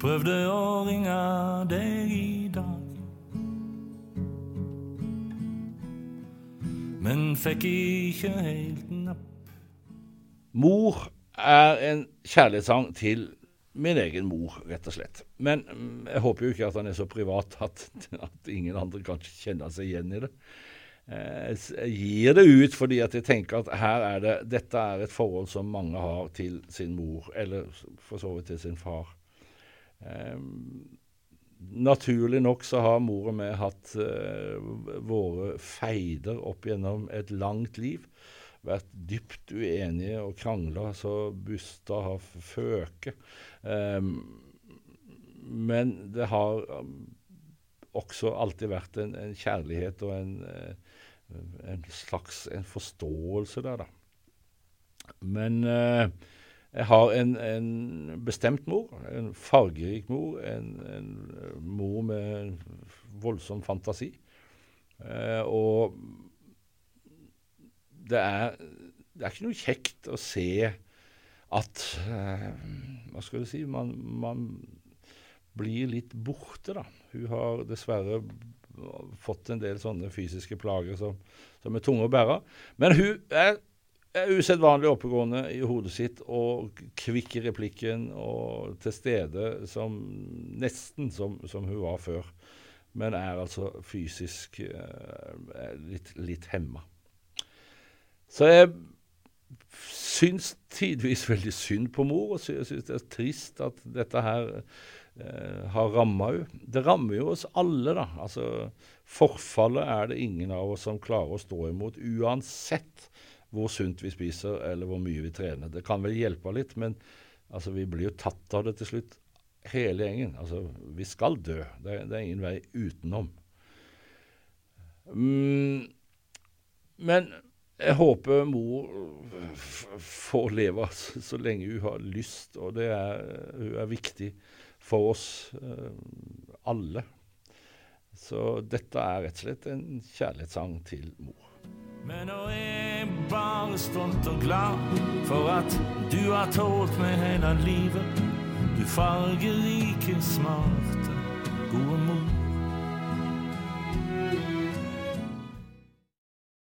Prøvde å ringe deg i dag. Men fikk ikke helt napp. Mor er en kjærlighetssang til min egen mor, rett og slett. Men mm, jeg håper jo ikke at han er så privat at, at ingen andre kan kjenne seg igjen i det. Eh, Jeg gir det ut fordi at jeg tenker at her er det, dette er et forhold som mange har til sin mor, eller for så vidt til sin far. Eh, naturlig nok så har mor og vi hatt eh, våre feider opp gjennom et langt liv. Vært dypt uenige og krangla så busta har føket. Eh, men det har um, også alltid vært en, en kjærlighet og en, eh, en slags en forståelse der, da. Men eh, jeg har en, en bestemt mor, en fargerik mor, en, en mor med voldsom fantasi. Eh, og det er, det er ikke noe kjekt å se at eh, Hva skal du si man, man blir litt borte, da. Hun har dessverre fått en del sånne fysiske plager som, som er tunge å bære. Men hun er, usedvanlig oppegående i hodet sitt og kvikk i replikken og til stede som nesten som, som hun var før. Men er altså fysisk eh, litt, litt hemma. Så jeg syns tidvis veldig synd på mor, og jeg syns det er trist at dette her eh, har ramma henne. Det rammer jo oss alle, da. Altså, forfallet er det ingen av oss som klarer å stå imot, uansett hvor sunt vi spiser eller hvor mye vi trener. Det kan vel hjelpe litt, men altså, vi blir jo tatt av det til slutt, hele gjengen. Altså, vi skal dø. Det, det er ingen vei utenom. Mm, men jeg håper mor får leve så, lenge hun har lyst, og det er, hun er viktig for oss eh, alle. Så dette er rett og slett en kjærlighetssang til mor. Men nå er bare stolt og glad for at du har tålt meg hele livet. Du fargerike, smarte, gode mor.